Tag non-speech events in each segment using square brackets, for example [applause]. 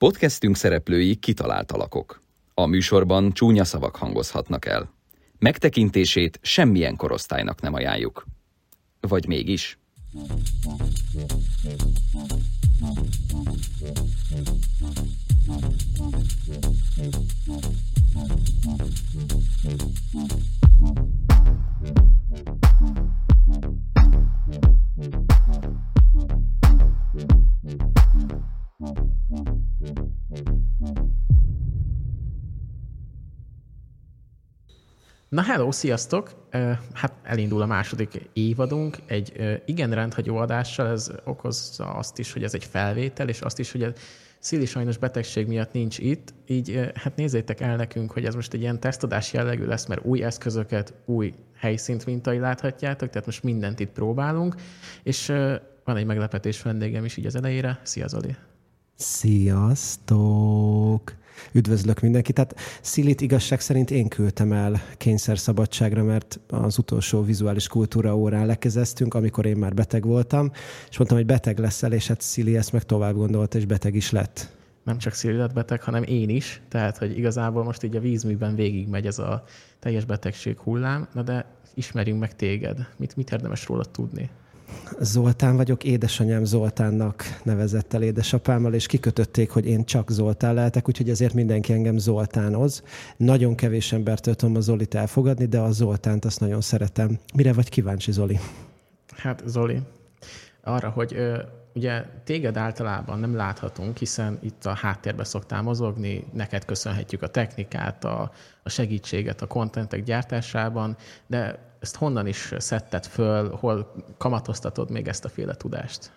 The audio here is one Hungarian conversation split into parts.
Podcastünk szereplői kitalált alakok. A műsorban csúnya szavak hangozhatnak el. Megtekintését semmilyen korosztálynak nem ajánljuk. Vagy mégis? Na hello, sziasztok! Hát elindul a második évadunk egy igen rendhagyó adással, ez okozza azt is, hogy ez egy felvétel, és azt is, hogy a Szili sajnos betegség miatt nincs itt, így hát nézzétek el nekünk, hogy ez most egy ilyen tesztadás jellegű lesz, mert új eszközöket, új helyszínt mintai láthatjátok, tehát most mindent itt próbálunk, és van egy meglepetés vendégem is így az elejére. Szia Zoli! Sziasztok! Üdvözlök mindenkit. Tehát Szilit igazság szerint én küldtem el kényszerszabadságra, mert az utolsó vizuális kultúra órán lekezeztünk, amikor én már beteg voltam, és mondtam, hogy beteg leszel, és hát Szili ezt meg tovább gondolta, és beteg is lett. Nem csak Szili lett beteg, hanem én is, tehát hogy igazából most így a vízműben végigmegy ez a teljes betegség hullám, na de ismerjünk meg téged. Mit, mit érdemes róla tudni? Zoltán vagyok, édesanyám Zoltánnak nevezett el édesapámmal, és kikötötték, hogy én csak Zoltán lehetek, úgyhogy ezért mindenki engem Zoltánoz. Nagyon kevés embertől tudom a Zolit elfogadni, de a Zoltánt azt nagyon szeretem. Mire vagy kíváncsi, Zoli? Hát Zoli, arra, hogy ö, ugye téged általában nem láthatunk, hiszen itt a háttérbe szoktál mozogni, neked köszönhetjük a technikát, a, a segítséget a kontentek gyártásában, de ezt honnan is szedted föl, hol kamatoztatod még ezt a féle tudást?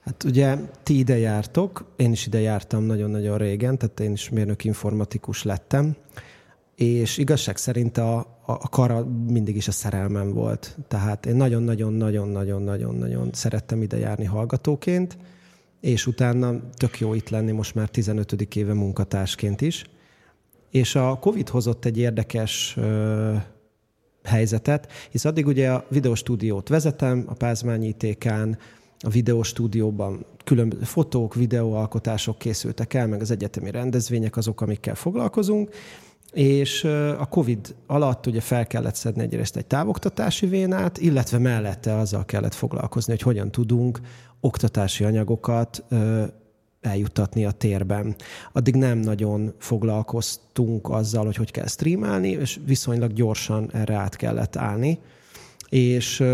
Hát ugye ti ide jártok, én is ide jártam nagyon-nagyon régen, tehát én is mérnök informatikus lettem, és igazság szerint a, a, a kara mindig is a szerelmem volt. Tehát én nagyon-nagyon-nagyon-nagyon-nagyon-nagyon szerettem ide járni hallgatóként, és utána tök jó itt lenni most már 15. éve munkatársként is. És a Covid hozott egy érdekes helyzetet, hisz addig ugye a videóstúdiót vezetem, a Pázmányi ITK-n, a videóstúdióban különböző fotók, videóalkotások készültek el, meg az egyetemi rendezvények azok, amikkel foglalkozunk, és a COVID alatt ugye fel kellett szedni egyrészt egy távoktatási vénát, illetve mellette azzal kellett foglalkozni, hogy hogyan tudunk oktatási anyagokat eljuttatni a térben. Addig nem nagyon foglalkoztunk azzal, hogy hogy kell streamálni, és viszonylag gyorsan erre át kellett állni. És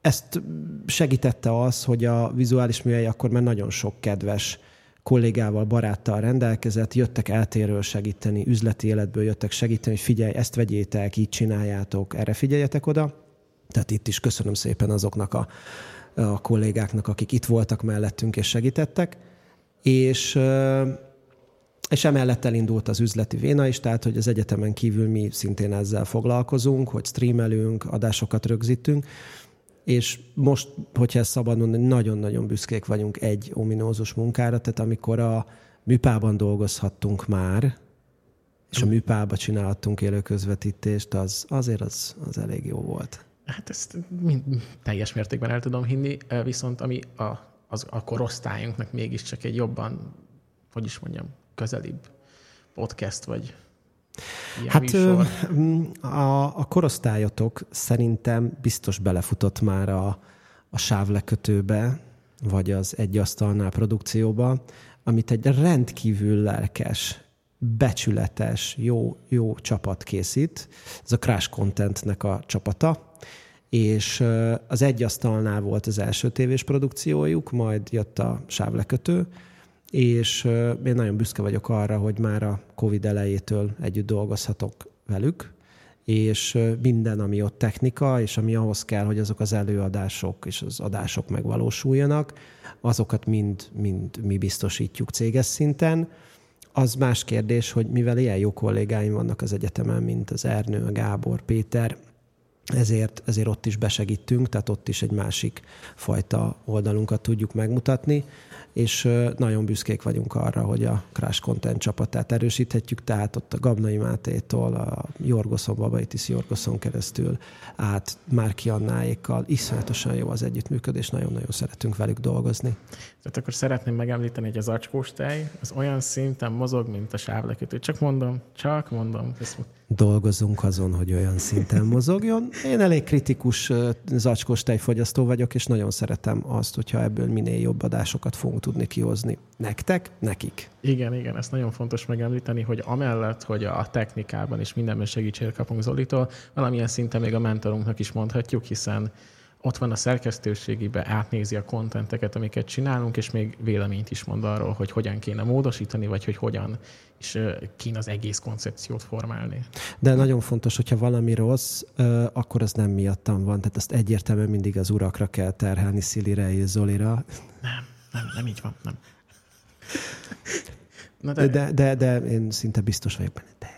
ezt segítette az, hogy a vizuális műhely akkor már nagyon sok kedves kollégával, baráttal rendelkezett, jöttek eltérről segíteni, üzleti életből jöttek segíteni, hogy figyelj, ezt vegyétek, így csináljátok, erre figyeljetek oda. Tehát itt is köszönöm szépen azoknak a a kollégáknak, akik itt voltak mellettünk és segítettek, és és emellett elindult az üzleti véna is, tehát hogy az egyetemen kívül mi szintén ezzel foglalkozunk, hogy streamelünk, adásokat rögzítünk, és most, hogyha ezt szabad mondani, nagyon-nagyon büszkék vagyunk egy ominózus munkára, tehát amikor a műpában dolgozhattunk már, és a műpába csinálhattunk élő közvetítést, az azért az, az elég jó volt. Hát ezt mind, teljes mértékben el tudom hinni, viszont ami a, az, a korosztályunknak mégiscsak egy jobban, hogy is mondjam, közelibb podcast, vagy ilyen Hát műsor. a, a korosztályotok szerintem biztos belefutott már a, a sávlekötőbe, vagy az egy asztalnál produkcióba, amit egy rendkívül lelkes, becsületes, jó, jó csapat készít. Ez a Crash Contentnek a csapata és az egy asztalnál volt az első tévés produkciójuk, majd jött a sávlekötő, és én nagyon büszke vagyok arra, hogy már a Covid elejétől együtt dolgozhatok velük, és minden, ami ott technika, és ami ahhoz kell, hogy azok az előadások és az adások megvalósuljanak, azokat mind, mind mi biztosítjuk céges szinten. Az más kérdés, hogy mivel ilyen jó kollégáim vannak az egyetemen, mint az Ernő, a Gábor, Péter, ezért, ezért ott is besegítünk, tehát ott is egy másik fajta oldalunkat tudjuk megmutatni és nagyon büszkék vagyunk arra, hogy a Crash Content csapatát erősíthetjük, tehát ott a Gabnai Mátétól, a Jorgoszon, Babaitis Jorgoszon keresztül át Márki Annáékkal iszonyatosan jó az együttműködés, nagyon-nagyon szeretünk velük dolgozni. Tehát akkor szeretném megemlíteni, hogy az acskós tej az olyan szinten mozog, mint a sávlekötő. Csak mondom, csak mondom. Ezt dolgozunk azon, hogy olyan szinten mozogjon. Én elég kritikus zacskós tejfogyasztó vagyok, és nagyon szeretem azt, hogyha ebből minél jobb adásokat fogunk tudni kihozni. Nektek, nekik. Igen, igen, ezt nagyon fontos megemlíteni, hogy amellett, hogy a technikában is mindenben segítséget kapunk Zolitól, valamilyen szinten még a mentorunknak is mondhatjuk, hiszen ott van a szerkesztőségibe, átnézi a kontenteket, amiket csinálunk, és még véleményt is mond arról, hogy hogyan kéne módosítani, vagy hogy hogyan is kéne az egész koncepciót formálni. De nagyon fontos, hogyha valami rossz, akkor az nem miattam van. Tehát ezt egyértelműen mindig az urakra kell terhelni, Szilire és Zolira. Nem, nem, nem így van, nem. Na de... De, de, de én szinte biztos vagyok benne, de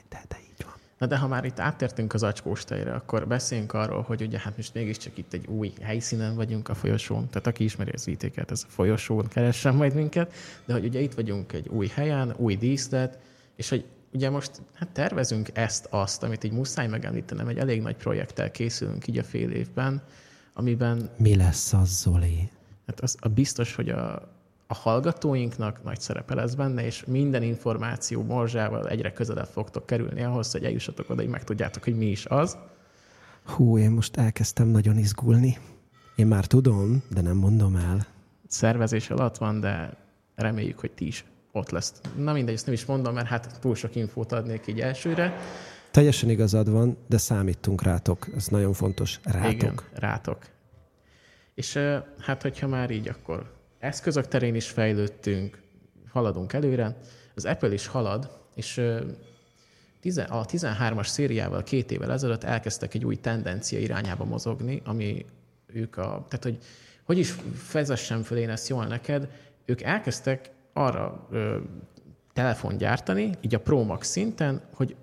Na de ha már itt áttértünk az acskós tejre, akkor beszéljünk arról, hogy ugye hát most mégiscsak itt egy új helyszínen vagyunk a folyosón, tehát aki ismeri az vitéket, ez a folyosón keressen majd minket, de hogy ugye itt vagyunk egy új helyen, új díszlet, és hogy ugye most hát tervezünk ezt-azt, amit így muszáj megemlítenem, egy elég nagy projekttel készülünk így a fél évben, amiben... Mi lesz az, Zoli? Hát az a biztos, hogy a, a hallgatóinknak nagy szerepe lesz benne, és minden információ morzsával egyre közelebb fogtok kerülni ahhoz, hogy eljussatok oda, hogy megtudjátok, hogy mi is az. Hú, én most elkezdtem nagyon izgulni. Én már tudom, de nem mondom el. Szervezés alatt van, de reméljük, hogy ti is ott lesz. Na mindegy, ezt nem is mondom, mert hát túl sok infót adnék így elsőre. Teljesen igazad van, de számítunk rátok. Ez nagyon fontos. Rátok. Igen, rátok. És hát, hogyha már így, akkor eszközök terén is fejlődtünk, haladunk előre. Az Apple is halad, és a 13-as szériával két évvel ezelőtt elkezdtek egy új tendencia irányába mozogni, ami ők a, tehát hogy hogy is vezessem föl én ezt jól neked, ők elkezdtek arra ö, telefon gyártani, így a Pro Max szinten, hogy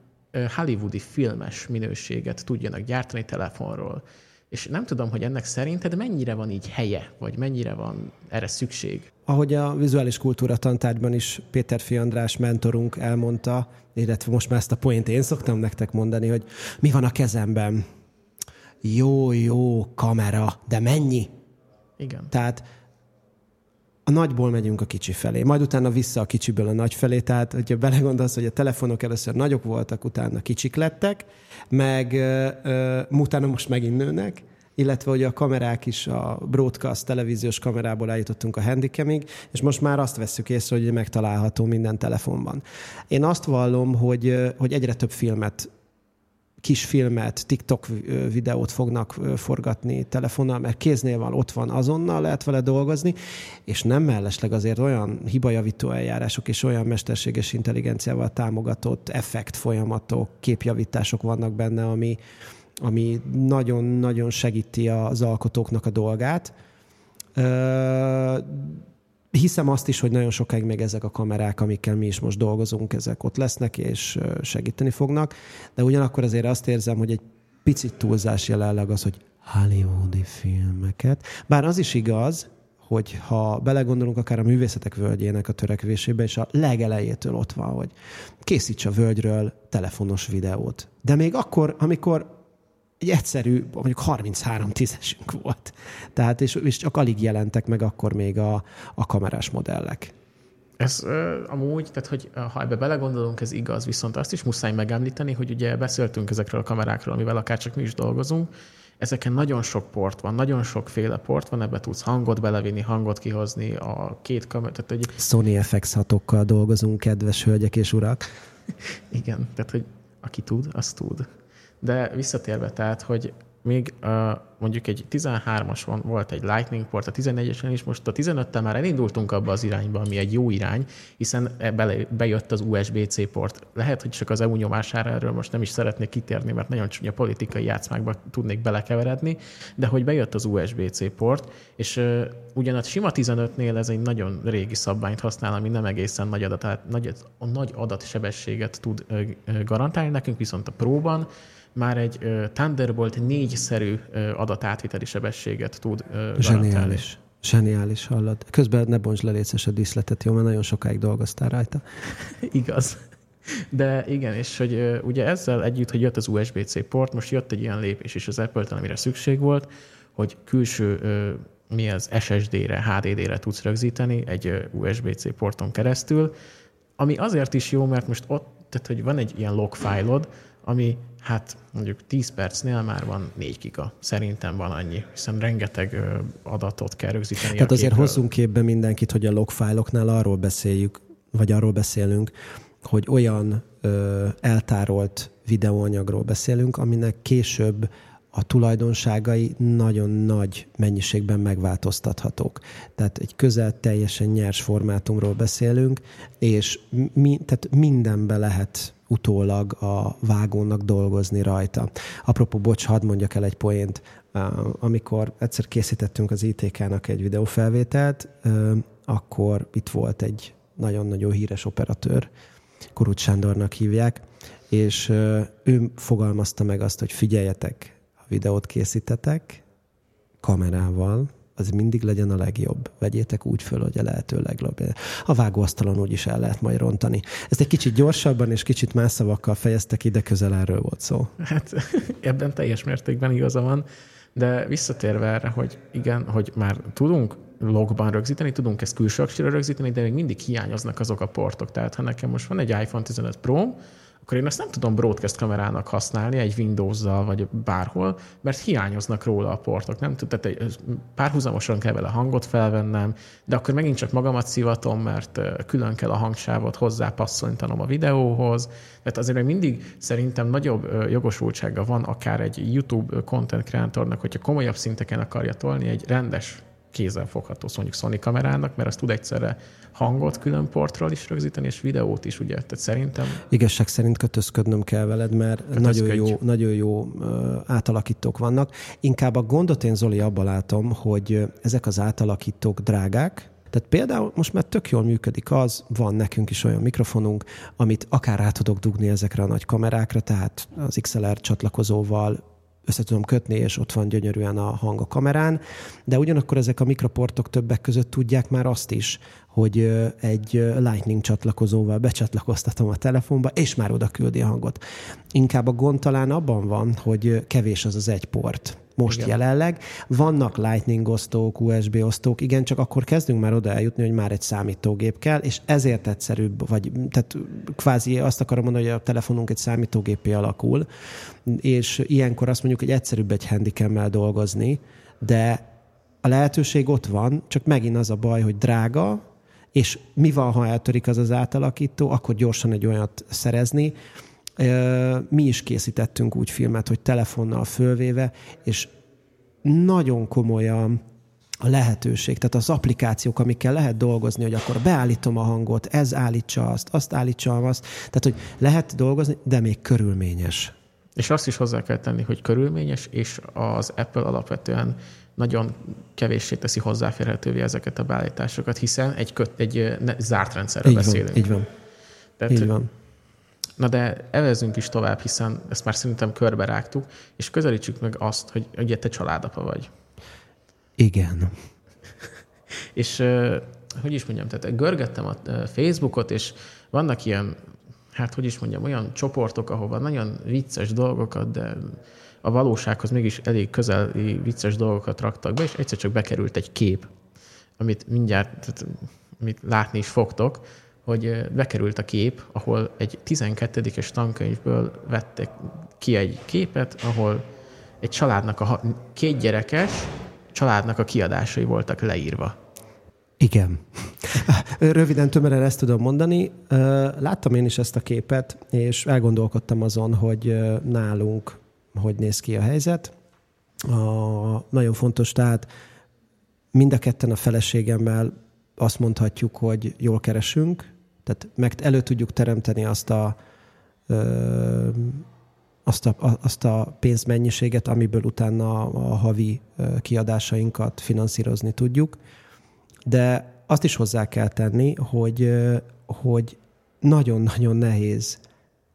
hollywoodi filmes minőséget tudjanak gyártani telefonról. És nem tudom, hogy ennek szerinted mennyire van így helye, vagy mennyire van erre szükség? Ahogy a vizuális kultúra tantárgyban is Péter Fi András mentorunk elmondta, illetve most már ezt a poént én szoktam nektek mondani, hogy mi van a kezemben? Jó, jó kamera, de mennyi? Igen. Tehát a nagyból megyünk a kicsi felé, majd utána vissza a kicsiből a nagy felé, tehát hogyha belegondolsz, hogy a telefonok először nagyok voltak, utána kicsik lettek, meg uh, utána most megint nőnek, illetve hogy a kamerák is a broadcast televíziós kamerából eljutottunk a handicamig, és most már azt veszük észre, hogy megtalálható minden telefonban. Én azt vallom, hogy, hogy egyre több filmet kis filmet, TikTok videót fognak forgatni telefonnal, mert kéznél van, ott van, azonnal lehet vele dolgozni, és nem mellesleg azért olyan hibajavító eljárások és olyan mesterséges intelligenciával támogatott effekt folyamatok, képjavítások vannak benne, ami, ami nagyon-nagyon segíti az alkotóknak a dolgát hiszem azt is, hogy nagyon sokáig még ezek a kamerák, amikkel mi is most dolgozunk, ezek ott lesznek, és segíteni fognak, de ugyanakkor azért azt érzem, hogy egy picit túlzás jelenleg az, hogy hollywoodi filmeket. Bár az is igaz, hogy ha belegondolunk akár a művészetek völgyének a törekvésébe, és a legelejétől ott van, hogy készíts a völgyről telefonos videót. De még akkor, amikor egy egyszerű, mondjuk 33 tízesünk volt. Tehát, és, és csak alig jelentek meg akkor még a, a kamerás modellek. Ez uh, amúgy, tehát hogy ha ebbe belegondolunk, ez igaz, viszont azt is muszáj megemlíteni, hogy ugye beszéltünk ezekről a kamerákról, amivel akár csak mi is dolgozunk, ezeken nagyon sok port van, nagyon sokféle port van, ebbe tudsz hangot belevinni, hangot kihozni, a két kamera, tehát egy... Sony FX hatokkal dolgozunk, kedves hölgyek és urak. Igen, tehát hogy aki tud, az tud. De visszatérve, tehát, hogy még uh, mondjuk egy 13-as van, volt egy Lightning port, a 14-esen is, most a 15-tel már elindultunk abba az irányba, ami egy jó irány, hiszen bele, bejött az USB-C port. Lehet, hogy csak az EU nyomására erről most nem is szeretnék kitérni, mert nagyon csúnya politikai játszmákba tudnék belekeveredni, de hogy bejött az USB-C port, és uh, ugyan a sima 15-nél ez egy nagyon régi szabványt használ, ami nem egészen nagy, adat, nagy, nagy adatsebességet tud uh, garantálni nekünk, viszont a próban már egy Thunderbolt négyszerű adatátviteli sebességet tud Zseniális. Zseniális, hallod. Közben ne bonts le a díszletet, jó, mert nagyon sokáig dolgoztál rajta. [laughs] Igaz. De igen, és hogy ugye ezzel együtt, hogy jött az USB-C port, most jött egy ilyen lépés is az Apple-től, amire szükség volt, hogy külső mi az SSD-re, HDD-re tudsz rögzíteni egy USB-C porton keresztül, ami azért is jó, mert most ott, tehát hogy van egy ilyen log fájlod, ami hát mondjuk 10 percnél már van 4 giga. Szerintem van annyi, hiszen rengeteg adatot kell rögzíteni. Tehát azért hozzunk képbe mindenkit, hogy a logfájloknál arról beszéljük, vagy arról beszélünk, hogy olyan ö, eltárolt videóanyagról beszélünk, aminek később a tulajdonságai nagyon nagy mennyiségben megváltoztathatók. Tehát egy közel teljesen nyers formátumról beszélünk, és mi, tehát mindenbe lehet utólag a vágónak dolgozni rajta. Apropó, bocs, hadd mondjak el egy poént. Amikor egyszer készítettünk az ITK-nak egy videófelvételt, akkor itt volt egy nagyon-nagyon híres operatőr, Kurut Sándornak hívják, és ő fogalmazta meg azt, hogy figyeljetek, videót készítetek kamerával, az mindig legyen a legjobb. Vegyétek úgy föl, hogy a lehető legjobb. A vágóasztalon úgy is el lehet majd rontani. Ezt egy kicsit gyorsabban és kicsit más szavakkal fejeztek ide, közel erről volt szó. Hát ebben teljes mértékben igaza van, de visszatérve erre, hogy igen, hogy már tudunk logban rögzíteni, tudunk ezt külső rögzíteni, de még mindig hiányoznak azok a portok. Tehát ha nekem most van egy iPhone 15 Pro, akkor én azt nem tudom broadcast kamerának használni egy Windows-zal, vagy bárhol, mert hiányoznak róla a portok. Nem tud, tehát párhuzamosan kell vele hangot felvennem, de akkor megint csak magamat szivatom, mert külön kell a hangsávot hozzápasszolítanom a videóhoz. Tehát azért még mindig szerintem nagyobb jogosultsága van akár egy YouTube content creatornak, hogyha komolyabb szinteken akarja tolni egy rendes kézzel fogható mondjuk Sony kamerának, mert az tud egyszerre hangot külön portról is rögzíteni, és videót is, ugye? Tehát szerintem... Igazság szerint kötözködnöm kell veled, mert nagyon jó, nagyon jó átalakítók vannak. Inkább a gondot én, Zoli, abban látom, hogy ezek az átalakítók drágák, tehát például most már tök jól működik az, van nekünk is olyan mikrofonunk, amit akár rá tudok dugni ezekre a nagy kamerákra, tehát az XLR csatlakozóval össze tudom kötni, és ott van gyönyörűen a hang a kamerán, de ugyanakkor ezek a mikroportok többek között tudják már azt is, hogy egy Lightning csatlakozóval becsatlakoztatom a telefonba, és már oda küldi a hangot. Inkább a gond talán abban van, hogy kevés az az egy port most igen. jelenleg. Vannak Lightning osztók, USB osztók, igen, csak akkor kezdünk már oda eljutni, hogy már egy számítógép kell, és ezért egyszerűbb, vagy tehát kvázi azt akarom mondani, hogy a telefonunk egy számítógépé alakul, és ilyenkor azt mondjuk, hogy egyszerűbb egy handicam dolgozni, de a lehetőség ott van, csak megint az a baj, hogy drága, és mi van, ha eltörik az az átalakító, akkor gyorsan egy olyat szerezni. Mi is készítettünk úgy filmet, hogy telefonnal fölvéve, és nagyon komolyan a lehetőség, tehát az applikációk, amikkel lehet dolgozni, hogy akkor beállítom a hangot, ez állítsa azt, azt állítsa azt, tehát hogy lehet dolgozni, de még körülményes. És azt is hozzá kell tenni, hogy körülményes, és az Apple alapvetően nagyon kevéssé teszi hozzáférhetővé ezeket a beállításokat, hiszen egy, köt, egy zárt rendszerről így beszélünk. Van, így van. Tehát, így van. Na de evezünk is tovább, hiszen ezt már szerintem körbe rágtuk, és közelítsük meg azt, hogy ugye te családapa vagy. Igen. [laughs] és hogy is mondjam, tehát görgettem a Facebookot, és vannak ilyen, hát hogy is mondjam, olyan csoportok, ahova nagyon vicces dolgokat, de a valósághoz mégis elég közeli vicces dolgokat raktak be, és egyszer csak bekerült egy kép, amit mindjárt, tehát, amit látni is fogtok, hogy bekerült a kép, ahol egy 12-es tankönyvből vettek ki egy képet, ahol egy családnak a két gyerekes családnak a kiadásai voltak leírva. Igen. [laughs] Röviden, tömören ezt tudom mondani. Láttam én is ezt a képet, és elgondolkodtam azon, hogy nálunk hogy néz ki a helyzet. A, nagyon fontos, tehát mind a ketten a feleségemmel azt mondhatjuk, hogy jól keresünk, tehát meg elő tudjuk teremteni azt a, ö, azt a, azt a pénzmennyiséget, amiből utána a havi kiadásainkat finanszírozni tudjuk. De azt is hozzá kell tenni, hogy, hogy nagyon-nagyon nehéz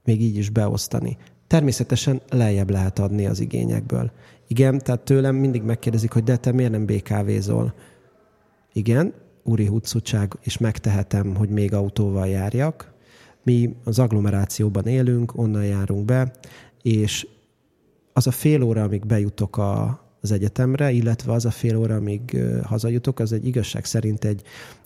még így is beosztani Természetesen lejjebb lehet adni az igényekből. Igen, tehát tőlem mindig megkérdezik, hogy de te miért nem BKV-zol? Igen, úri hucutság, és megtehetem, hogy még autóval járjak. Mi az agglomerációban élünk, onnan járunk be, és az a fél óra, amíg bejutok a, az egyetemre, illetve az a fél óra, amíg hazajutok, az egy igazság szerint egy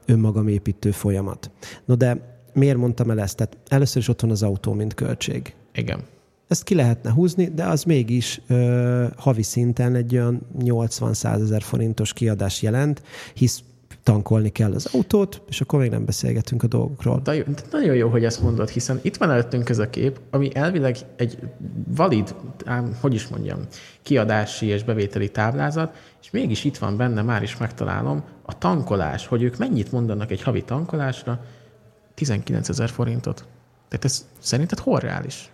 önmagamépítő folyamat. No de miért mondtam el ezt? Tehát először is ott van az autó, mint költség. Igen. Ezt ki lehetne húzni, de az mégis ö, havi szinten egy olyan 80-100 ezer forintos kiadás jelent, hisz tankolni kell az autót, és akkor még nem beszélgetünk a dolgokról. De, de nagyon jó, hogy ezt mondod, hiszen itt van előttünk ez a kép, ami elvileg egy valid, ám, hogy is mondjam, kiadási és bevételi táblázat, és mégis itt van benne, már is megtalálom, a tankolás, hogy ők mennyit mondanak egy havi tankolásra, 19 ezer forintot. Tehát ez szerinted hol reális?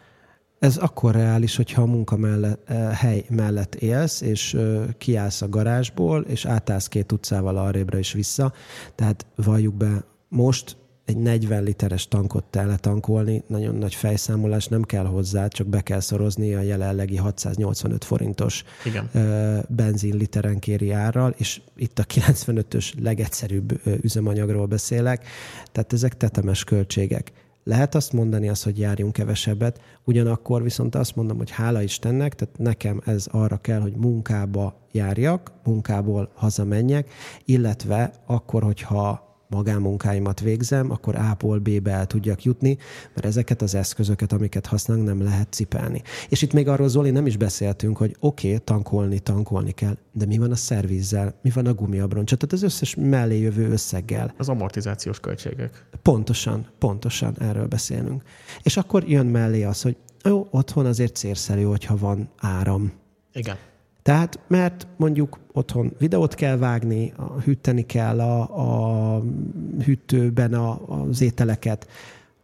Ez akkor reális, hogyha a munka mellett, eh, hely mellett élsz, és kiállsz a garázsból, és átállsz két utcával arrébra és vissza. Tehát valljuk be, most egy 40 literes tankot teletankolni, nagyon nagy fejszámolás nem kell hozzá, csak be kell szorozni a jelenlegi 685 forintos Igen. benzin literenkéri árral, és itt a 95-ös legegyszerűbb üzemanyagról beszélek, tehát ezek tetemes költségek. Lehet azt mondani azt, hogy járjunk kevesebbet, ugyanakkor viszont azt mondom, hogy hála Istennek, tehát nekem ez arra kell, hogy munkába járjak, munkából hazamenjek, illetve akkor, hogyha magánmunkáimat végzem, akkor A-ból B-be el tudjak jutni, mert ezeket az eszközöket, amiket használunk, nem lehet cipelni. És itt még arról, Zoli, nem is beszéltünk, hogy oké, okay, tankolni, tankolni kell, de mi van a szervizzel, mi van a gumiabroncsot, tehát az összes mellé jövő összeggel. Az amortizációs költségek. Pontosan, pontosan erről beszélünk. És akkor jön mellé az, hogy jó, otthon azért célszerű, hogyha van áram. Igen. Tehát, mert mondjuk otthon videót kell vágni, hűteni kell a, a hűtőben a, az ételeket,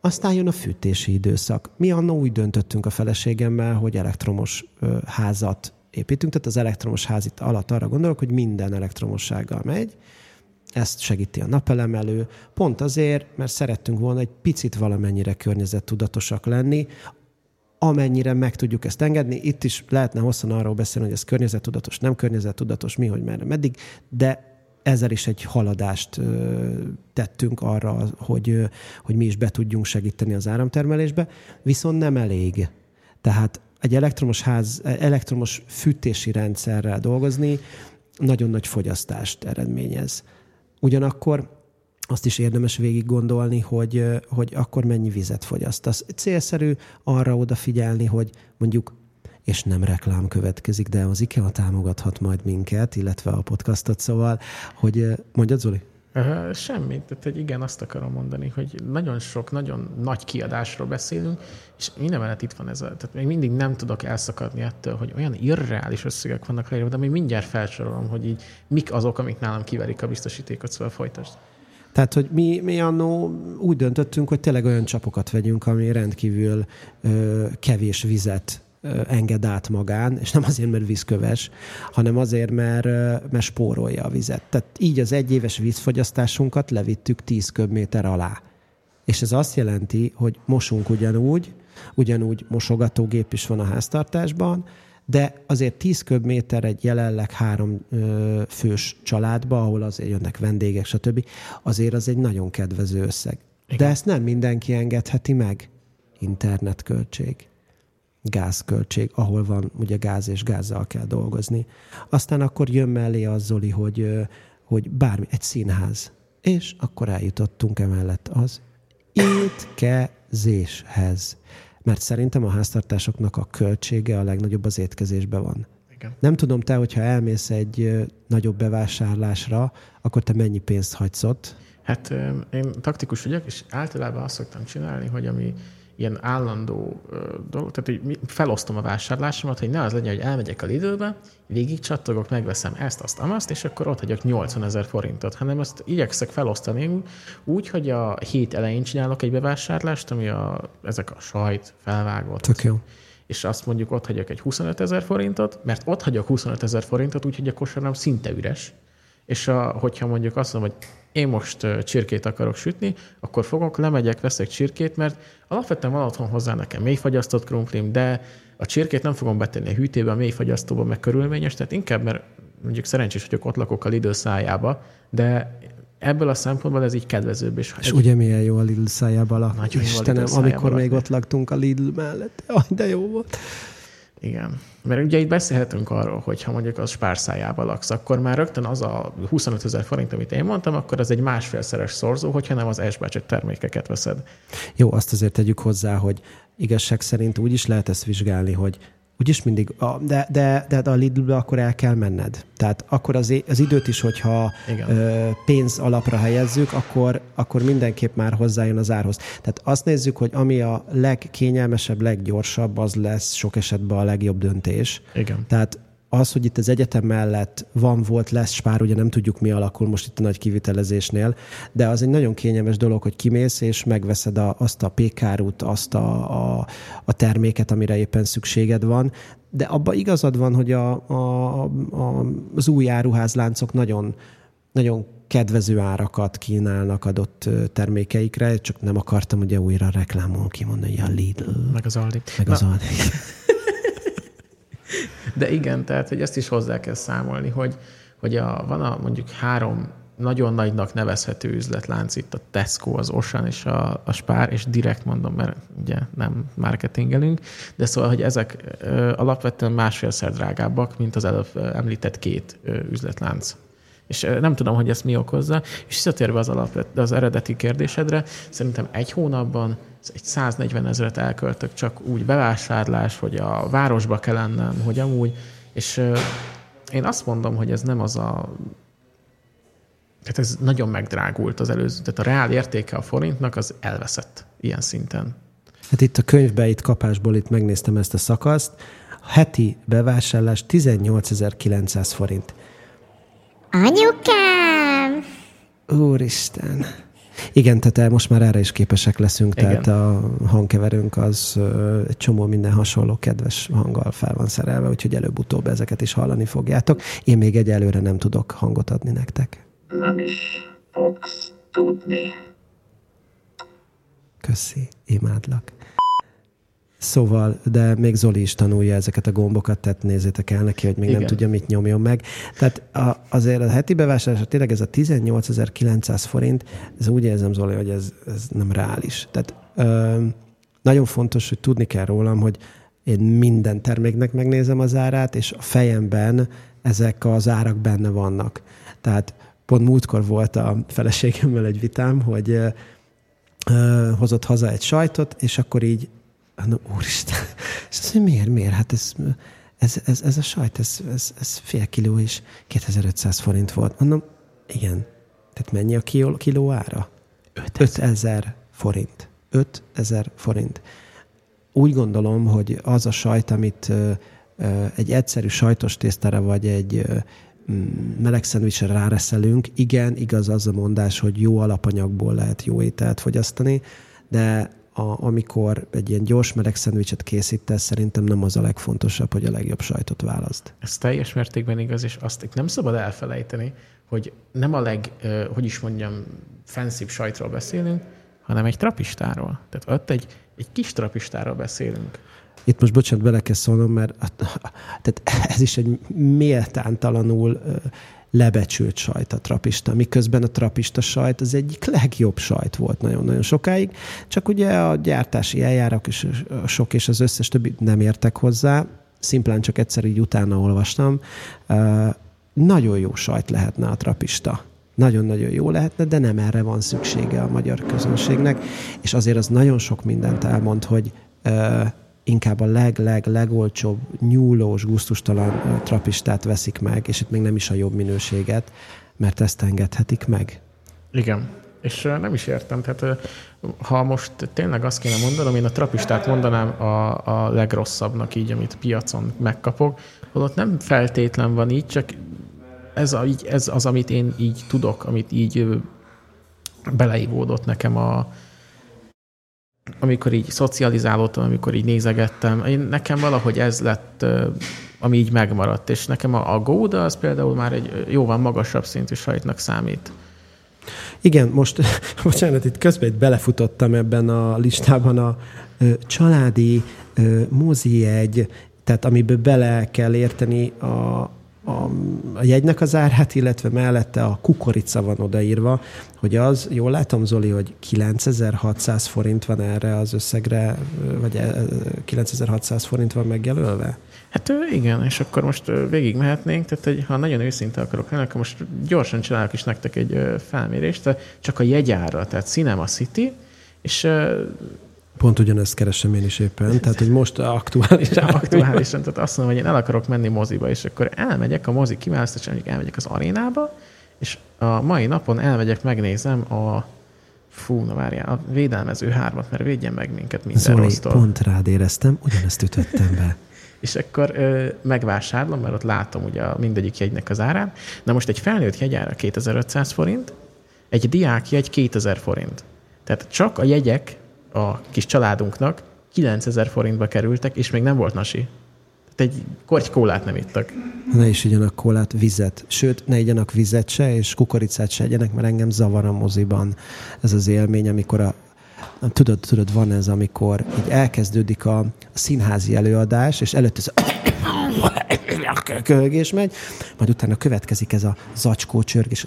aztán jön a fűtési időszak. Mi annó úgy döntöttünk a feleségemmel, hogy elektromos ö, házat építünk, tehát az elektromos ház itt alatt arra gondolok, hogy minden elektromossággal megy, ezt segíti a napelemelő, pont azért, mert szerettünk volna egy picit valamennyire környezettudatosak lenni, amennyire meg tudjuk ezt engedni. Itt is lehetne hosszan arról beszélni, hogy ez környezettudatos, nem környezettudatos, mi, hogy merre, meddig, de ezzel is egy haladást tettünk arra, hogy, hogy mi is be tudjunk segíteni az áramtermelésbe, viszont nem elég. Tehát egy elektromos ház, elektromos fűtési rendszerrel dolgozni nagyon nagy fogyasztást eredményez. Ugyanakkor azt is érdemes végig gondolni, hogy, hogy akkor mennyi vizet fogyasztasz. Célszerű arra odafigyelni, hogy mondjuk és nem reklám következik, de az IKEA támogathat majd minket, illetve a podcastot, szóval, hogy mondjad, Zoli? Semmi, tehát hogy igen, azt akarom mondani, hogy nagyon sok, nagyon nagy kiadásról beszélünk, és minden mellett itt van ez a, tehát még mindig nem tudok elszakadni ettől, hogy olyan irreális összegek vannak leírva, de még mindjárt felsorolom, hogy így mik azok, amik nálam kiverik a biztosítékot, szóval folytasd. Tehát, hogy mi, mi annó úgy döntöttünk, hogy tényleg olyan csapokat vegyünk, ami rendkívül ö, kevés vizet ö, enged át magán, és nem azért, mert vízköves, hanem azért, mert, ö, mert spórolja a vizet. Tehát így az egyéves vízfogyasztásunkat levittük 10 köbméter alá. És ez azt jelenti, hogy mosunk ugyanúgy, ugyanúgy mosogatógép is van a háztartásban, de azért 10 köbméter egy jelenleg három ö, fős családba, ahol azért jönnek vendégek, stb. Azért az egy nagyon kedvező összeg. Igen. De ezt nem mindenki engedheti meg. Internetköltség, gázköltség, ahol van ugye gáz és gázzal kell dolgozni. Aztán akkor jön mellé az Zoli, hogy, hogy bármi, egy színház. És akkor eljutottunk emellett az étkezéshez mert szerintem a háztartásoknak a költsége a legnagyobb az étkezésben van. Igen. Nem tudom te, hogyha elmész egy nagyobb bevásárlásra, akkor te mennyi pénzt hagysz ott? Hát én taktikus vagyok, és általában azt szoktam csinálni, hogy ami ilyen állandó dolog, tehát hogy felosztom a vásárlásomat, hogy ne az legyen, hogy elmegyek a Lidlbe, végig csattogok, megveszem ezt, azt, amazt, és akkor ott hagyok 80 ezer forintot, hanem azt igyekszek felosztani úgy, hogy a hét elején csinálok egy bevásárlást, ami a, ezek a sajt felvágott. Tök jó. És azt mondjuk ott hagyok egy 25 ezer forintot, mert ott hagyok 25 ezer forintot, úgyhogy a kosaram szinte üres, és a, hogyha mondjuk azt mondom, hogy én most csirkét akarok sütni, akkor fogok, lemegyek, veszek csirkét, mert alapvetően van otthon hozzá nekem mélyfagyasztott krumplim, de a csirkét nem fogom betenni a hűtőbe, a mélyfagyasztóba, meg körülményes, tehát inkább, mert mondjuk szerencsés, hogy ott lakok a Lidl szájába, de ebből a szempontból ez így kedvezőbb. És, és egy... ugye milyen jó a Lidl szájába lakni. Istenem, jó amikor még ott laktunk a Lidl mellett. Aj, de jó volt. Igen. Mert ugye itt beszélhetünk arról, hogy ha mondjuk az spárszájába laksz, akkor már rögtön az a 25 ezer forint, amit én mondtam, akkor az egy másfélszeres szorzó, hogyha nem az s termékeket veszed. Jó, azt azért tegyük hozzá, hogy igazság szerint úgy is lehet ezt vizsgálni, hogy úgyis mindig, de, de, de a Lidlbe akkor el kell menned. Tehát akkor az, az időt is, hogyha Igen. pénz alapra helyezzük, akkor, akkor mindenképp már hozzájön az árhoz. Tehát azt nézzük, hogy ami a legkényelmesebb, leggyorsabb, az lesz sok esetben a legjobb döntés. Igen. Tehát az, hogy itt az egyetem mellett van, volt, lesz spár, ugye nem tudjuk, mi alakul most itt a nagy kivitelezésnél, de az egy nagyon kényelmes dolog, hogy kimész, és megveszed a, azt a pékárút, azt a, a, a terméket, amire éppen szükséged van, de abban igazad van, hogy a, a, a, az új áruházláncok nagyon, nagyon kedvező árakat kínálnak adott termékeikre, csak nem akartam ugye újra reklámon kimondani, a Lidl. Meg az Aldi. Meg az Aldi. De igen, tehát hogy ezt is hozzá kell számolni, hogy, hogy a, van a mondjuk három nagyon nagynak nevezhető üzletlánc itt a Tesco, az Ocean és a, a Spár, és direkt mondom, mert ugye nem marketingelünk, de szóval, hogy ezek ö, alapvetően másfélszer drágábbak, mint az előbb említett két ö, üzletlánc. És nem tudom, hogy ezt mi okozza. És visszatérve az, alap, az eredeti kérdésedre, szerintem egy hónapban egy 140 ezeret elköltök csak úgy bevásárlás, hogy a városba kell lennem, hogy amúgy, és én azt mondom, hogy ez nem az a tehát ez nagyon megdrágult az előző, tehát a reál értéke a forintnak az elveszett ilyen szinten. Hát itt a könyvbe, itt kapásból itt megnéztem ezt a szakaszt. Heti bevásárlás 18.900 forint. Anyukám! Úristen! Igen, tehát most már erre is képesek leszünk, Igen. tehát a hangkeverőnk az egy csomó minden hasonló kedves hanggal fel van szerelve, úgyhogy előbb-utóbb ezeket is hallani fogjátok. Én még egyelőre nem tudok hangot adni nektek. Nem is fogsz tudni. Köszi, imádlak. Szóval, de még Zoli is tanulja ezeket a gombokat, tehát nézzétek el neki, hogy még Igen. nem tudja, mit nyomjon meg. Tehát a, azért a heti bevásárlás, tényleg ez a 18.900 forint, ez úgy érzem, Zoli, hogy ez, ez nem reális. Tehát ö, nagyon fontos, hogy tudni kell rólam, hogy én minden terméknek megnézem az árát, és a fejemben ezek az árak benne vannak. Tehát pont múltkor volt a feleségemmel egy vitám, hogy ö, hozott haza egy sajtot, és akkor így no, úristen, és azt mondja, miért, miért? Hát ez, ez, ez, ez a sajt, ez, ez, ez fél kiló és 2500 forint volt. Mondom, igen. Tehát mennyi a kiló, kiló ára? 5000 forint. 5000 forint. Úgy gondolom, hogy az a sajt, amit ö, ö, egy egyszerű sajtos tésztára vagy egy ö, meleg szendvicsre ráreszelünk, igen, igaz az a mondás, hogy jó alapanyagból lehet jó ételt fogyasztani, de a, amikor egy ilyen gyors meleg szendvicset készítesz, szerintem nem az a legfontosabb, hogy a legjobb sajtot választ. Ez teljes mértékben igaz, és azt nem szabad elfelejteni, hogy nem a leg, hogy is mondjam, fancy sajtról beszélünk, hanem egy trapistáról. Tehát ott egy, egy kis trapistáról beszélünk. Itt most bocsánat, bele kell szólnom, mert tehát ez is egy méltántalanul lebecsült sajt a trapista, miközben a trapista sajt az egyik legjobb sajt volt nagyon-nagyon sokáig, csak ugye a gyártási eljárak és sok és az összes többi nem értek hozzá, szimplán csak egyszer így utána olvastam. Nagyon jó sajt lehetne a trapista. Nagyon-nagyon jó lehetne, de nem erre van szüksége a magyar közönségnek, és azért az nagyon sok mindent elmond, hogy inkább a leg-leg-legolcsóbb, nyúlós, guztustalan trapistát veszik meg, és itt még nem is a jobb minőséget, mert ezt engedhetik meg. Igen. És nem is értem, tehát ha most tényleg azt kéne mondanom, én a trapistát mondanám a, a legrosszabbnak így, amit piacon megkapok, holott nem feltétlen van így, csak ez, a, így, ez az, amit én így tudok, amit így beleívódott nekem a, amikor így szocializálódtam, amikor így nézegettem, én, nekem valahogy ez lett ami így megmaradt. És nekem a, a Gouda az például már egy jóval magasabb szintű sajtnak számít. Igen, most, [laughs] bocsánat, itt közben itt belefutottam ebben a listában a ö, családi mozi egy, tehát amiből bele kell érteni a, a, a jegynek az árát, illetve mellette a kukorica van odaírva, hogy az, jól látom Zoli, hogy 9600 forint van erre az összegre, vagy ö, 9600 forint van megjelölve? Hát igen, és akkor most végig mehetnénk, tehát hogy, ha nagyon őszinte akarok lenni, akkor most gyorsan csinálok is nektek egy felmérést, csak a jegyára, tehát Cinema City, és Pont ugyanezt keresem én is éppen, tehát hogy most aktuálisan. aktuálisan, tehát azt mondom, hogy én el akarok menni moziba, és akkor elmegyek a mozi kiválasztáson, mondjuk elmegyek az arénába, és a mai napon elmegyek, megnézem a fú, na várjál, a védelmező hármat, mert védjen meg minket minden Zoli, rossztól. pont rád éreztem, ugyanezt ütöttem be. [laughs] És akkor ö, megvásárlom, mert ott látom ugye a mindegyik jegynek az árán. Na most egy felnőtt jegyára 2500 forint, egy diák jegy 2000 forint. Tehát csak a jegyek a kis családunknak 9000 forintba kerültek, és még nem volt nasi. Tehát egy korty kólát nem ittak. Ne is igyanak kólát, vizet. Sőt, ne igyanak vizet se, és kukoricát se egyenek, mert engem zavar a moziban ez az élmény, amikor a Tudod, tudod, van ez, amikor így elkezdődik a, színházi előadás, és előtt ez a [coughs] kölgés megy, majd utána következik ez a zacskó csörgés.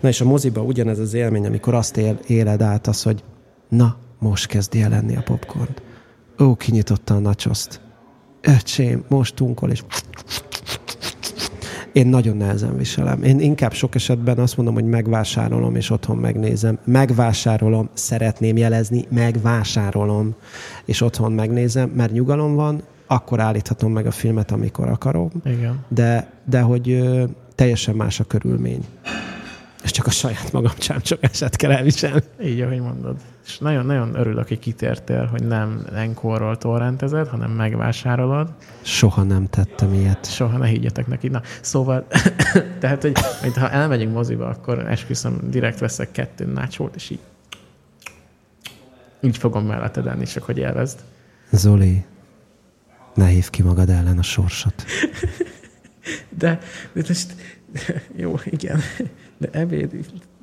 Na és a moziba ugyanez az élmény, amikor azt él, éled át, az, hogy na, most kezdi el lenni a popcorn. Ó, kinyitotta a nacsoszt. Öcsém, most tunkol, és én nagyon nehezen viselem. Én inkább sok esetben azt mondom, hogy megvásárolom, és otthon megnézem. Megvásárolom, szeretném jelezni, megvásárolom, és otthon megnézem, mert nyugalom van, akkor állíthatom meg a filmet, amikor akarom, Igen. de, de hogy ö, teljesen más a körülmény. És csak a saját magam csámcsok eset kell elviselni. Így, ahogy mondod. És nagyon-nagyon örülök, hogy kitértél, hogy nem enkorról torrentezed, hanem megvásárolod. Soha nem tettem ilyet. Soha ne higgyetek neki. Na, szóval, [coughs] tehát, hogy, hogy ha elmegyünk moziba, akkor esküszöm, direkt veszek kettő nácsót, és így így fogom melletted enni, csak hogy élvezd. Zoli, ne hívd ki magad ellen a sorsot. De, de most, [laughs] jó, igen, de ebéd,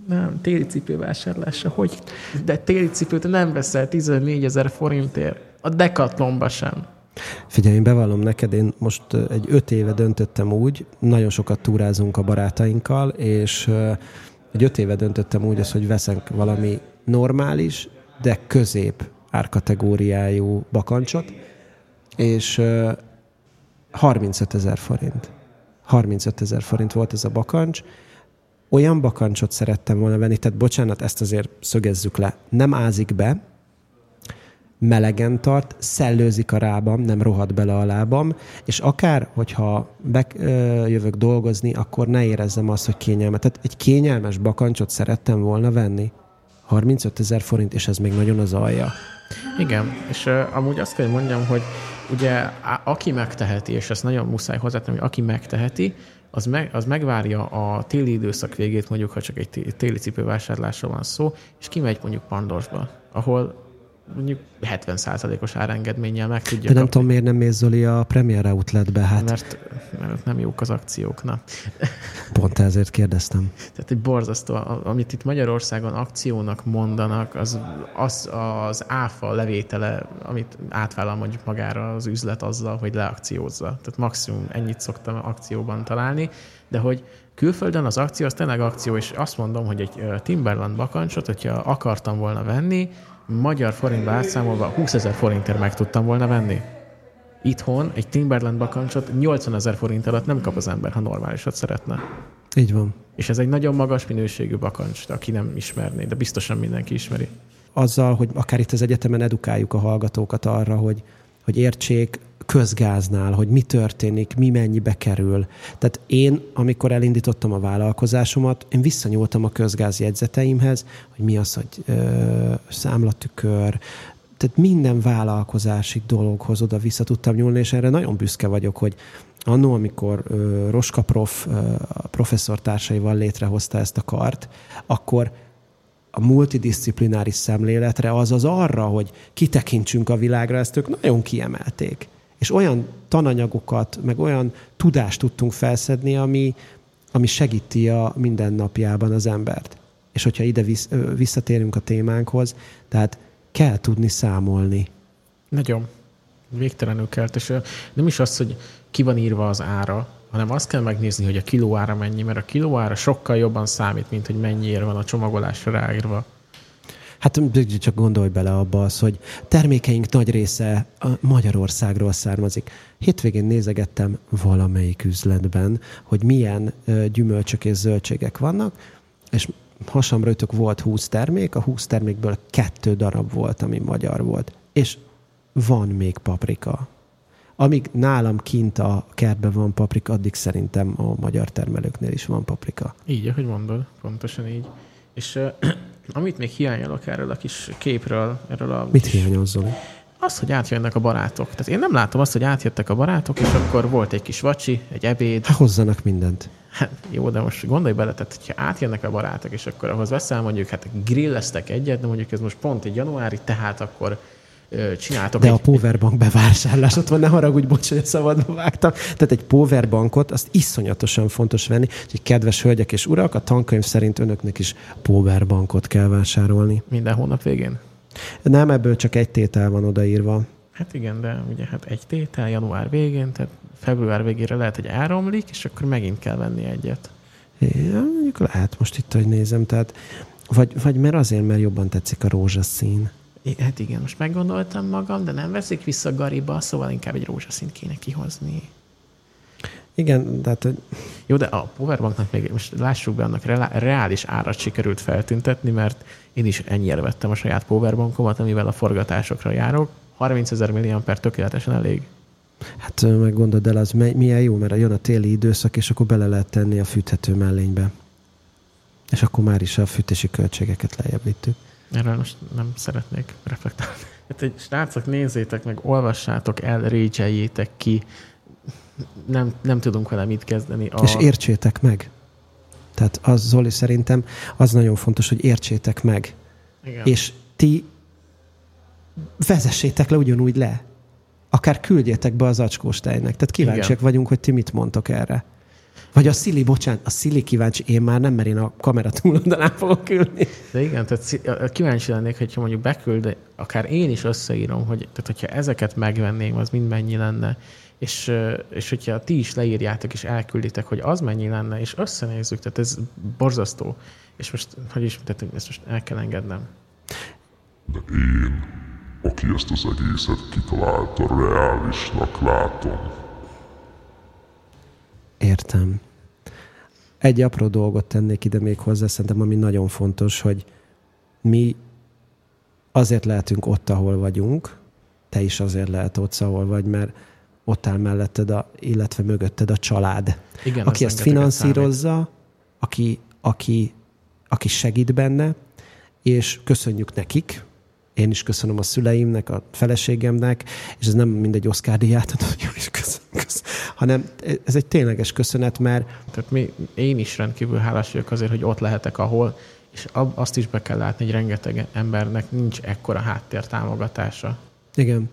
nem, téli cipő vásárlása, hogy? De téli cipőt nem veszel 14 ezer forintért, a Decathlonba sem. Figyelj, én bevallom neked, én most egy öt éve döntöttem úgy, nagyon sokat túrázunk a barátainkkal, és egy öt éve döntöttem úgy, az, hogy veszek valami normális, de közép árkategóriájú bakancsot, és ö, 35 ezer forint. 35 ezer forint volt ez a bakancs. Olyan bakancsot szerettem volna venni, tehát bocsánat, ezt azért szögezzük le. Nem ázik be, melegen tart, szellőzik a rábam, nem rohad bele a lábam, és akár, hogyha bejövök dolgozni, akkor ne érezzem azt, hogy kényelmet. Tehát egy kényelmes bakancsot szerettem volna venni. 35 ezer forint, és ez még nagyon az alja. Igen, és uh, amúgy azt kell, hogy mondjam, hogy ugye aki megteheti, és ezt nagyon muszáj hozzátenni, hogy aki megteheti, az, meg, az megvárja a téli időszak végét, mondjuk, ha csak egy té- téli cipővásárlásról van szó, és kimegy mondjuk Pandorsba, ahol mondjuk 70%-os árengedménnyel meg tudja De nem kapni, tudom, miért nem mész Zoli a Premier Outletbe, hát mert, mert nem jók az akciók. Na. pont ezért kérdeztem. Tehát egy borzasztó, amit itt Magyarországon akciónak mondanak, az, az az áfa levétele, amit átvállal mondjuk magára az üzlet azzal, hogy leakciózza. Tehát maximum ennyit szoktam akcióban találni, de hogy külföldön az akció, az tényleg akció, és azt mondom, hogy egy Timberland bakancsot, hogyha akartam volna venni, magyar forintba átszámolva 20 ezer forintért meg tudtam volna venni. Itthon egy Timberland bakancsot 80 ezer forint alatt nem kap az ember, ha normálisat szeretne. Így van. És ez egy nagyon magas minőségű bakancs, aki nem ismerné, de biztosan mindenki ismeri. azzal, hogy akár itt az egyetemen edukáljuk a hallgatókat arra, hogy, hogy értsék közgáznál, hogy mi történik, mi mennyibe kerül. Tehát én, amikor elindítottam a vállalkozásomat, én visszanyúltam a közgáz jegyzeteimhez, hogy mi az, hogy ö, számlatükör, tehát minden vállalkozási dologhoz oda vissza tudtam nyúlni, és erre nagyon büszke vagyok, hogy annó, amikor ö, Roska prof, ö, a professzor társaival létrehozta ezt a kart, akkor a multidisziplináris szemléletre, azaz arra, hogy kitekintsünk a világra, ezt ők nagyon kiemelték. És olyan tananyagokat, meg olyan tudást tudtunk felszedni, ami, ami segíti a mindennapjában az embert. És hogyha ide visszatérünk a témánkhoz, tehát kell tudni számolni. Nagyon. Végtelenül kell. És nem is az, hogy ki van írva az ára, hanem azt kell megnézni, hogy a kilóára mennyi, mert a kilóára sokkal jobban számít, mint hogy mennyiért van a csomagolásra ráírva. Hát csak gondolj bele abba az, hogy termékeink nagy része a Magyarországról származik. Hétvégén nézegettem valamelyik üzletben, hogy milyen gyümölcsök és zöldségek vannak, és hasamra ütök volt 20 termék, a 20 termékből kettő darab volt, ami magyar volt. És van még paprika. Amíg nálam kint a kertben van paprika, addig szerintem a magyar termelőknél is van paprika. Így, ahogy mondod, pontosan így. És uh, amit még hiányolok erről a kis képről, erről a... Mit hiányol, Zoli? Az, hogy átjönnek a barátok. Tehát én nem látom azt, hogy átjöttek a barátok, és akkor volt egy kis vacsi, egy ebéd. Hát hozzanak mindent. Hát jó, de most gondolj bele, tehát hogyha átjönnek a barátok, és akkor ahhoz veszel mondjuk, hát grilleztek egyet, de mondjuk ez most pont egy januári, tehát akkor csináltok. De egy, a powerbank bevásárlás, ott van, ne haragudj, bocs, hogy szabadba vágtam. Tehát egy powerbankot, azt iszonyatosan fontos venni, hogy kedves hölgyek és urak, a tankönyv szerint önöknek is powerbankot kell vásárolni. Minden hónap végén? Nem, ebből csak egy tétel van odaírva. Hát igen, de ugye hát egy tétel január végén, tehát február végére lehet, hogy áramlik, és akkor megint kell venni egyet. Ja, mondjuk lehet most itt, hogy nézem, tehát vagy, vagy mert azért, mert jobban tetszik a rózsaszín. Hát igen, most meggondoltam magam, de nem veszik vissza Gariba, szóval inkább egy rózsaszínt kéne kihozni. Igen, tehát... Hogy... Jó, de a Powerbanknak még most lássuk be, annak reális árat sikerült feltüntetni, mert én is ennyire vettem a saját Powerbankomat, amivel a forgatásokra járok. 30 ezer milliamper tökéletesen elég. Hát meg gondold el, az milyen jó, mert jön a téli időszak, és akkor bele lehet tenni a fűthető mellénybe. És akkor már is a fűtési költségeket lejjebb vittük. Erről most nem szeretnék reflektálni. [laughs] Hát egy srácok, nézzétek meg, olvassátok el, récseljétek ki. Nem, nem tudunk vele mit kezdeni. A... És értsétek meg. Tehát az, Zoli, szerintem az nagyon fontos, hogy értsétek meg. Igen. És ti vezessétek le ugyanúgy le. Akár küldjétek be az acskóstejnek. Tehát kíváncsiak Igen. vagyunk, hogy ti mit mondtok erre. Vagy a Szili, bocsánat, a Szili kíváncsi, én már nem, mert én a kamera túloldalán fogok ülni. De igen, tehát kíváncsi lennék, hogyha mondjuk beküld, akár én is összeírom, hogy tehát hogyha ezeket megvenném, az mind mennyi lenne. És, és hogyha ti is leírjátok és elkülditek, hogy az mennyi lenne, és összenézzük, tehát ez borzasztó. És most, hogy is, tehát ezt most el kell engednem. De én, aki ezt az egészet kitalálta, reálisnak látom. Értem. Egy apró dolgot tennék ide még hozzá, szerintem, ami nagyon fontos, hogy mi azért lehetünk ott, ahol vagyunk, te is azért lehet ott, ahol vagy, mert ott áll melletted, a, illetve mögötted a család. Igen, aki ezt finanszírozza, aki, aki, aki segít benne, és köszönjük nekik, én is köszönöm a szüleimnek, a feleségemnek, és ez nem mindegy Oscar díját, hogy [laughs] is köszönöm, hanem ez egy tényleges köszönet, mert... Tehát mi, én is rendkívül hálás vagyok azért, hogy ott lehetek, ahol, és azt is be kell látni, hogy rengeteg embernek nincs ekkora háttér támogatása. Igen.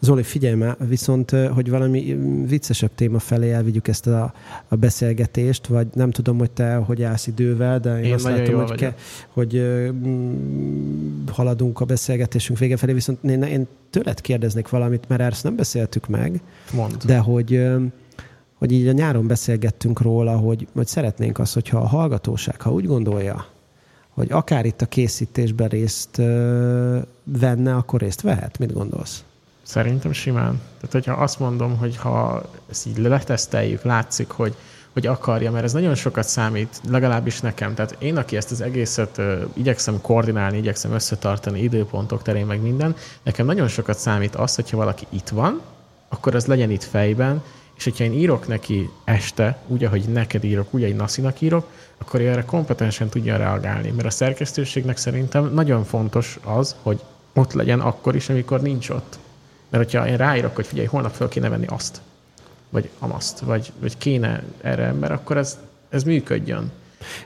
Zoli, figyelj már, viszont, hogy valami viccesebb téma felé elvigyük ezt a, a beszélgetést, vagy nem tudom, hogy te hogy állsz idővel, de én, én azt látom, hogy, ke, hogy mm, haladunk a beszélgetésünk vége felé, viszont én, én tőled kérdeznék valamit, mert ezt nem beszéltük meg, Mond. de hogy hogy így a nyáron beszélgettünk róla, hogy, hogy szeretnénk azt, hogyha a hallgatóság, ha úgy gondolja, hogy akár itt a készítésben részt venne, akkor részt vehet? Mit gondolsz? Szerintem simán. Tehát, hogyha azt mondom, hogy ha ezt így leteszteljük, látszik, hogy, hogy akarja, mert ez nagyon sokat számít, legalábbis nekem. Tehát én, aki ezt az egészet uh, igyekszem koordinálni, igyekszem összetartani időpontok terén, meg minden, nekem nagyon sokat számít az, hogyha valaki itt van, akkor az legyen itt fejben, és hogyha én írok neki este, úgy, ahogy neked írok, úgy, ahogy Naszinak írok, akkor erre kompetensen tudja reagálni. Mert a szerkesztőségnek szerintem nagyon fontos az, hogy ott legyen akkor is, amikor nincs ott. Mert hogyha én ráírok, hogy figyelj, holnap fel kéne venni azt, vagy amaszt, vagy, vagy kéne erre ember, akkor ez, ez működjön.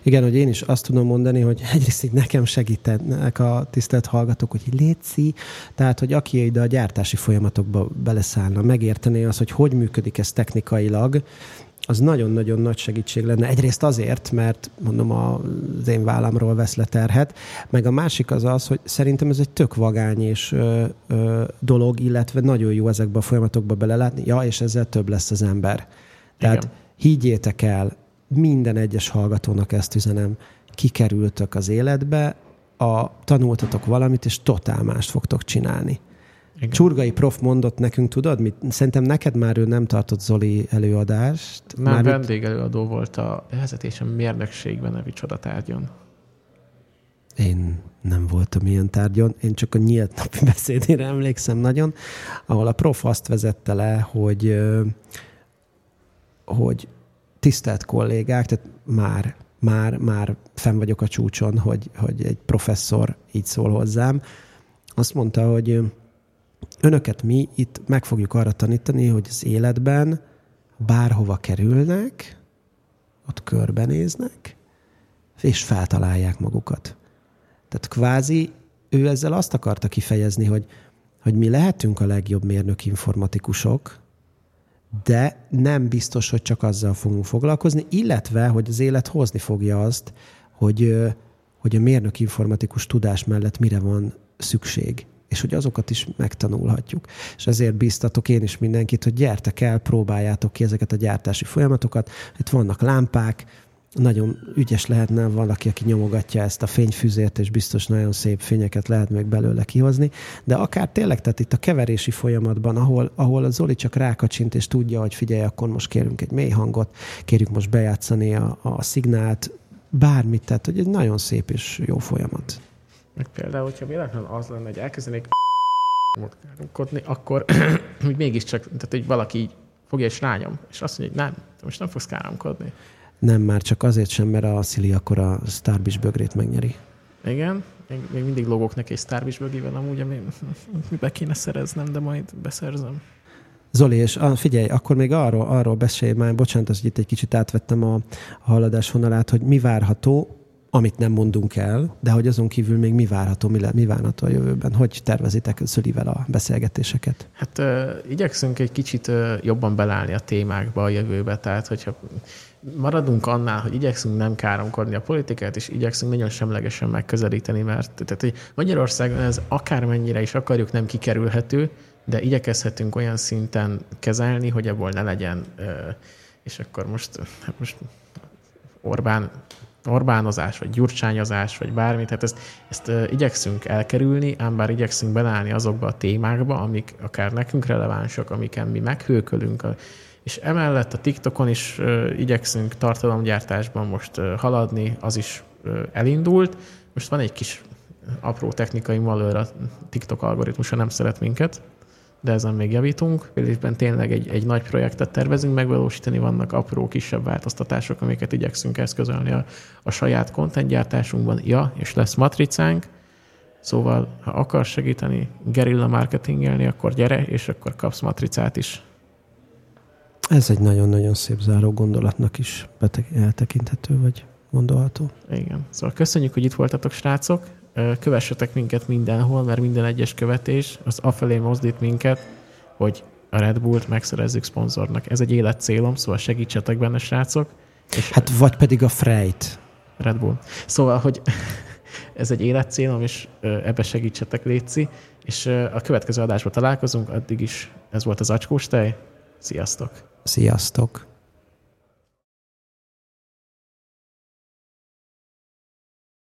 Igen, hogy én is azt tudom mondani, hogy [laughs] egyrészt így nekem segítenek a tisztelt hallgatók, hogy létszi, tehát, hogy aki ide a gyártási folyamatokba beleszállna, megértené az, hogy hogy működik ez technikailag, az nagyon-nagyon nagy segítség lenne. Egyrészt azért, mert mondom, az én vállamról vesz le terhet, meg a másik az az, hogy szerintem ez egy tök vagány és ö, ö, dolog, illetve nagyon jó ezekbe a folyamatokba belelátni, ja, és ezzel több lesz az ember. Tehát Igen. higgyétek el, minden egyes hallgatónak ezt üzenem, kikerültök az életbe, a, tanultatok valamit, és totál mást fogtok csinálni. Igen. Csurgai prof mondott nekünk, tudod, mit? Szerintem neked már ő nem tartott Zoli előadást. Nem, már vendégelőadó itt... volt a vezetésem mérnökségben nevű csodatárgyon. Én nem voltam ilyen tárgyon, én csak a nyílt napi [laughs] beszédére emlékszem nagyon, ahol a prof azt vezette le, hogy, hogy tisztelt kollégák, tehát már, már, már fenn vagyok a csúcson, hogy, hogy egy professzor így szól hozzám. Azt mondta, hogy önöket mi itt meg fogjuk arra tanítani, hogy az életben bárhova kerülnek, ott körbenéznek, és feltalálják magukat. Tehát kvázi ő ezzel azt akarta kifejezni, hogy, hogy mi lehetünk a legjobb mérnök informatikusok, de nem biztos, hogy csak azzal fogunk foglalkozni, illetve, hogy az élet hozni fogja azt, hogy, hogy a mérnök informatikus tudás mellett mire van szükség és hogy azokat is megtanulhatjuk. És ezért bíztatok én is mindenkit, hogy gyertek el, próbáljátok ki ezeket a gyártási folyamatokat. Itt vannak lámpák, nagyon ügyes lehetne valaki, aki nyomogatja ezt a fényfüzért, és biztos nagyon szép fényeket lehet még belőle kihozni, de akár tényleg, tehát itt a keverési folyamatban, ahol, ahol a Zoli csak rákacsint, és tudja, hogy figyelj, akkor most kérünk egy mély hangot, kérjük most bejátszani a, a szignált, bármit, tehát hogy egy nagyon szép és jó folyamat. Meg például, hogyha véletlenül az lenne, hogy elkezdenék káromkodni, akkor [clears throat] mégiscsak, tehát hogy valaki így fogja és rányom, és azt mondja, hogy nem, most nem fogsz káromkodni. Nem, már csak azért sem, mert a Szili akkor a Starbish bögrét megnyeri. Igen, még, még mindig logok neki egy Starbish bögével, amúgy, ami [laughs] be kéne szereznem, de majd beszerzem. Zoli, és ah, figyelj, akkor még arról, arról beszélj már, bocsánat, hogy itt egy kicsit átvettem a, a haladás vonalát, hogy mi várható amit nem mondunk el, de hogy azon kívül még mi várható, mi, le, mi várható a jövőben? Hogy tervezitek Szölivel a beszélgetéseket? Hát uh, igyekszünk egy kicsit uh, jobban belállni a témákba a jövőbe, tehát hogyha maradunk annál, hogy igyekszünk nem káromkodni a politikát, és igyekszünk nagyon semlegesen megközelíteni, mert tehát, hogy Magyarországon ez akármennyire is akarjuk, nem kikerülhető, de igyekezhetünk olyan szinten kezelni, hogy ebből ne legyen, és akkor most, hát most Orbán Orbánozás, vagy gyurcsányozás, vagy bármi. Tehát ezt, ezt igyekszünk elkerülni, ám bár igyekszünk belállni azokba a témákba, amik akár nekünk relevánsak, amiken mi meghőkölünk, és emellett a TikTokon is igyekszünk tartalomgyártásban most haladni, az is elindult. Most van egy kis apró technikai malőr, a TikTok algoritmusa nem szeret minket, de ezen még javítunk. Évben tényleg egy, egy nagy projektet tervezünk megvalósítani, vannak apró, kisebb változtatások, amiket igyekszünk eszközölni a, a saját kontentgyártásunkban. Ja, és lesz matricánk, szóval ha akarsz segíteni gerilla marketingelni, akkor gyere, és akkor kapsz matricát is. Ez egy nagyon-nagyon szép záró gondolatnak is eltekinthető, vagy gondolható. Igen. Szóval köszönjük, hogy itt voltatok, srácok kövessetek minket mindenhol, mert minden egyes követés az afelé mozdít minket, hogy a Red Bullt megszerezzük szponzornak. Ez egy életcélom, szóval segítsetek benne, srácok. És hát vagy pedig a Freyt. Red Bull. Szóval, hogy [laughs] ez egy életcélom, és ebbe segítsetek, Léci. És a következő adásban találkozunk, addig is ez volt az Acskós tej. Sziasztok! Sziasztok!